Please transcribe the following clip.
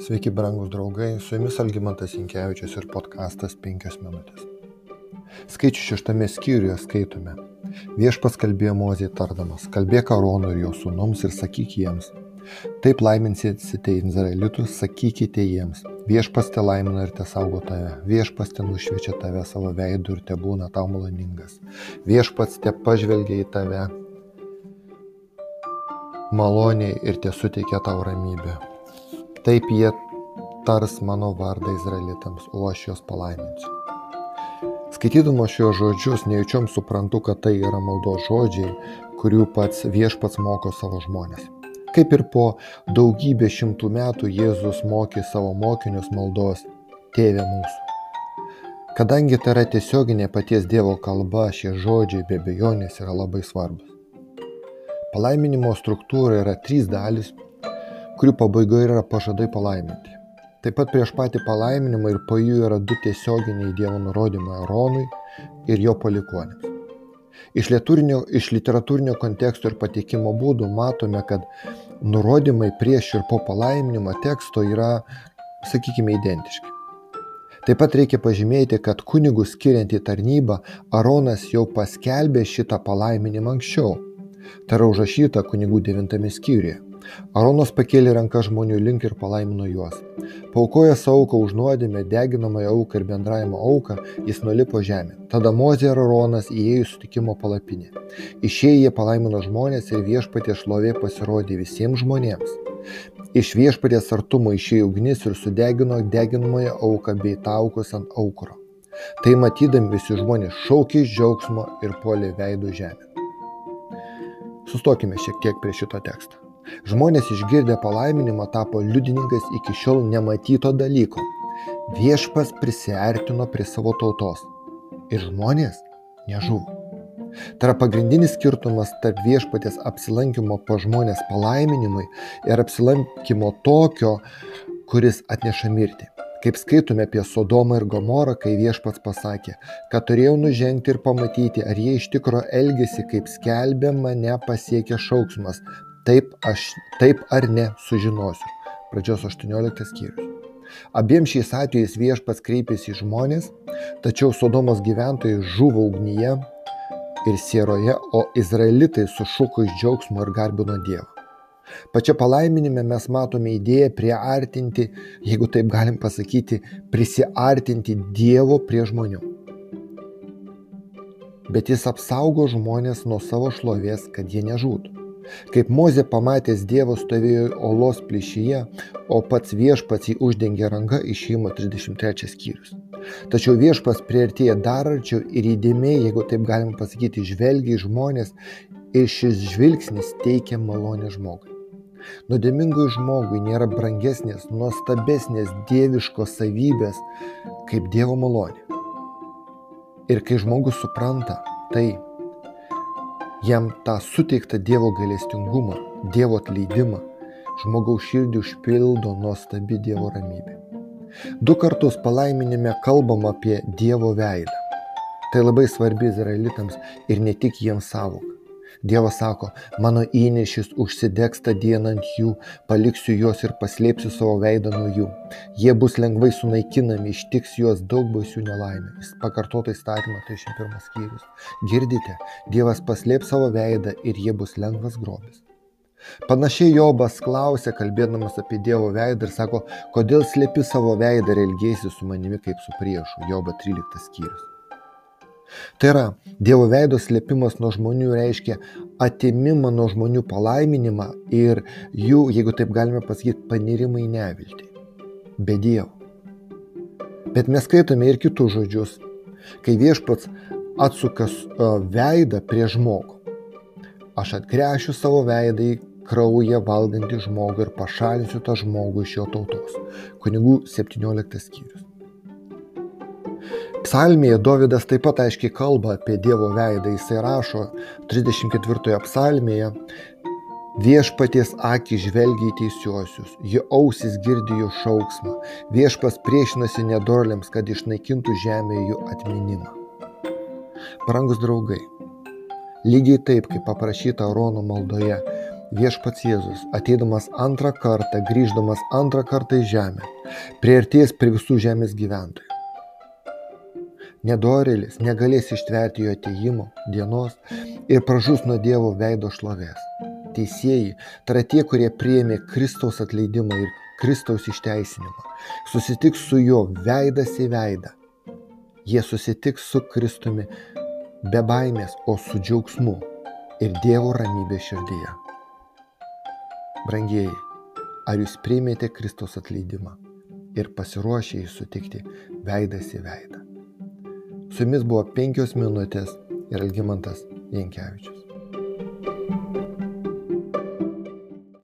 Sveiki, brangus draugai, su jumis Algymantas Inkevičius ir podkastas 5 minutės. Skaičių šeštame skyriuje skaitome. Viešpas kalbėjo Mozijai tardamas, kalbėk Aronui ir jo sūnums ir sakyk jiems. Taip laiminsite Izraelitus, sakykite jiems. Viešpas te laimina ir te saugo tave. Viešpas te nušviečia tave savo veidu ir te būna tau maloningas. Viešpats te pažvelgia į tave maloniai ir te suteikia tau ramybę. Taip jie tars mano vardą Izraelitams, o aš juos palaiminsiu. Skaitydama šios žodžius, nejučiom suprantu, kad tai yra maldos žodžiai, kurių pats viešpats moko savo žmonės. Kaip ir po daugybę šimtų metų Jėzus mokė savo mokinius maldos Tėve mūsų. Kadangi tai yra tiesioginė paties Dievo kalba, šie žodžiai be bejonės yra labai svarbus. Palaiminimo struktūra yra trys dalis kurių pabaigoje yra pažadai palaiminti. Taip pat prieš patį palaiminimą ir po jų yra du tiesioginiai Dievo nurodymai Aronui ir jo palikonėms. Iš, iš literatūrinio konteksto ir pateikimo būdų matome, kad nurodymai prieš ir po palaiminimo teksto yra, sakykime, identiški. Taip pat reikia pažymėti, kad kunigų skiriant į tarnybą Aronas jau paskelbė šitą palaiminimą anksčiau. Tai yra užrašyta kunigų devintame skyriuje. Aronas pakėlė ranką žmonių link ir palaimino juos. Paukojęs auką už nuodėmę, deginamąją auką ir bendravimo auką, jis nulipo žemę. Tada Mozė ir Aronas įėjo į sutikimo palapinę. Išėję jie palaimino žmonės ir viešpatie šlovė pasirodė visiems žmonėms. Iš viešpatės artumo išėjo ugnis ir sudegino deginamąją auką bei taukus ant aukuro. Tai matydami visi žmonės šaukė iš džiaugsmo ir puolė veidų žemę. Sustokime šiek tiek prie šito teksto. Žmonės išgirdę palaiminimą tapo liudininkais iki šiol nematyto dalyko. Viešpas prisiartino prie savo tautos ir žmonės nežuvo. Tai yra pagrindinis skirtumas tarp viešpatės apsilankimo po žmonės palaiminimui ir apsilankimo tokio, kuris atneša mirtį. Kaip skaitome apie Sodomą ir Gomorą, kai viešpats pasakė, kad turėjau nužengti ir pamatyti, ar jie iš tikro elgesi, kaip skelbė mane pasiekė šauksmas, Taip, aš, taip ar ne sužinosiu. Pradžios 18 skyrius. Abiem šiais atvejais viešpats kreipėsi į žmonės, tačiau Sodomos gyventojai žuvo ugnyje ir sieroje, o izraelitai sušuko iš džiaugsmo ir garbino Dievą. Pačia palaiminime mes matome idėją priartinti, jeigu taip galim pasakyti, prisiartinti Dievo prie žmonių. Bet jis apsaugo žmonės nuo savo šlovės, kad jie nežūtų. Kaip Mozė pamatęs Dievą stovėjo olos plyšyje, o pats viešpats jį uždengė ranką išėjimo 33 skyrius. Tačiau viešpas prieartėja dar arčiau ir įdėmiai, jeigu taip galima pasakyti, žvelgia į žmonės ir šis žvilgsnis teikia malonę žmogui. Nuodėmingui žmogui nėra brangesnės, nuostabesnės dieviškos savybės kaip Dievo malonė. Ir kai žmogus supranta tai, jam tą suteiktą Dievo gailestingumą, Dievo atleidimą, žmogaus širdį užpildo nuostabi Dievo ramybė. Du kartus palaiminime kalbam apie Dievo veidą. Tai labai svarbi izraelitams ir ne tik jiems savoka. Dievas sako, mano įnešis užsidegs tą dieną ant jų, paliksiu juos ir paslėpsiu savo veidą nuo jų. Jie bus lengvai sunaikinami, ištiks juos daug baisių nelaimė. Jis pakartota įstatymą 31 skyrius. Girdite, Dievas paslėps savo veidą ir jie bus lengvas grobis. Panašiai Jobas klausė, kalbėdamas apie Dievo veidą ir sako, kodėl slėpi savo veidą ir elgėsi su manimi kaip su priešu. Joba 13 skyrius. Tai yra, Dievo veido slėpimas nuo žmonių reiškia atimimą nuo žmonių palaiminimą ir jų, jeigu taip galime pasakyti, panirimą į neviltį. Be Dievo. Bet mes skaitome ir kitus žodžius, kai viešpats atsuka veidą prie žmogų. Aš atgręšiu savo veidą į kraują valgantį žmogų ir pašalinsiu tą žmogų iš jo tautos. Kunigų 17 skyrius. Psalmėje Dovydas taip pat aiškiai kalba apie Dievo veidą. Jisai rašo 34 psalmėje, Viešpaties akį žvelgia į teisiuosius, jo ausis girdi jų šauksmą, viešpas priešinasi nedorliams, kad išnaikintų žemėje jų atminimą. Brangus draugai, lygiai taip, kaip paprašyta Arono maldoje, viešpats Jėzus, ateidamas antrą kartą, grįždamas antrą kartą į žemę, prieartės prie visų žemės gyventojų. Nedorėlis negalės ištverti jo ateimo dienos ir pražus nuo Dievo veido šlovės. Teisėjai, tai yra tie, kurie priėmė Kristaus atleidimą ir Kristaus išteisinimą, susitiks su juo veidas į veidą. Jie susitiks su Kristumi be baimės, o su džiaugsmu ir Dievo ramybė širdyje. Brangieji, ar jūs priimėte Kristaus atleidimą ir pasiruošę jį sutikti veidas į veidą? Su jumis buvo penkios minutės ir Algymantas Jankievičius.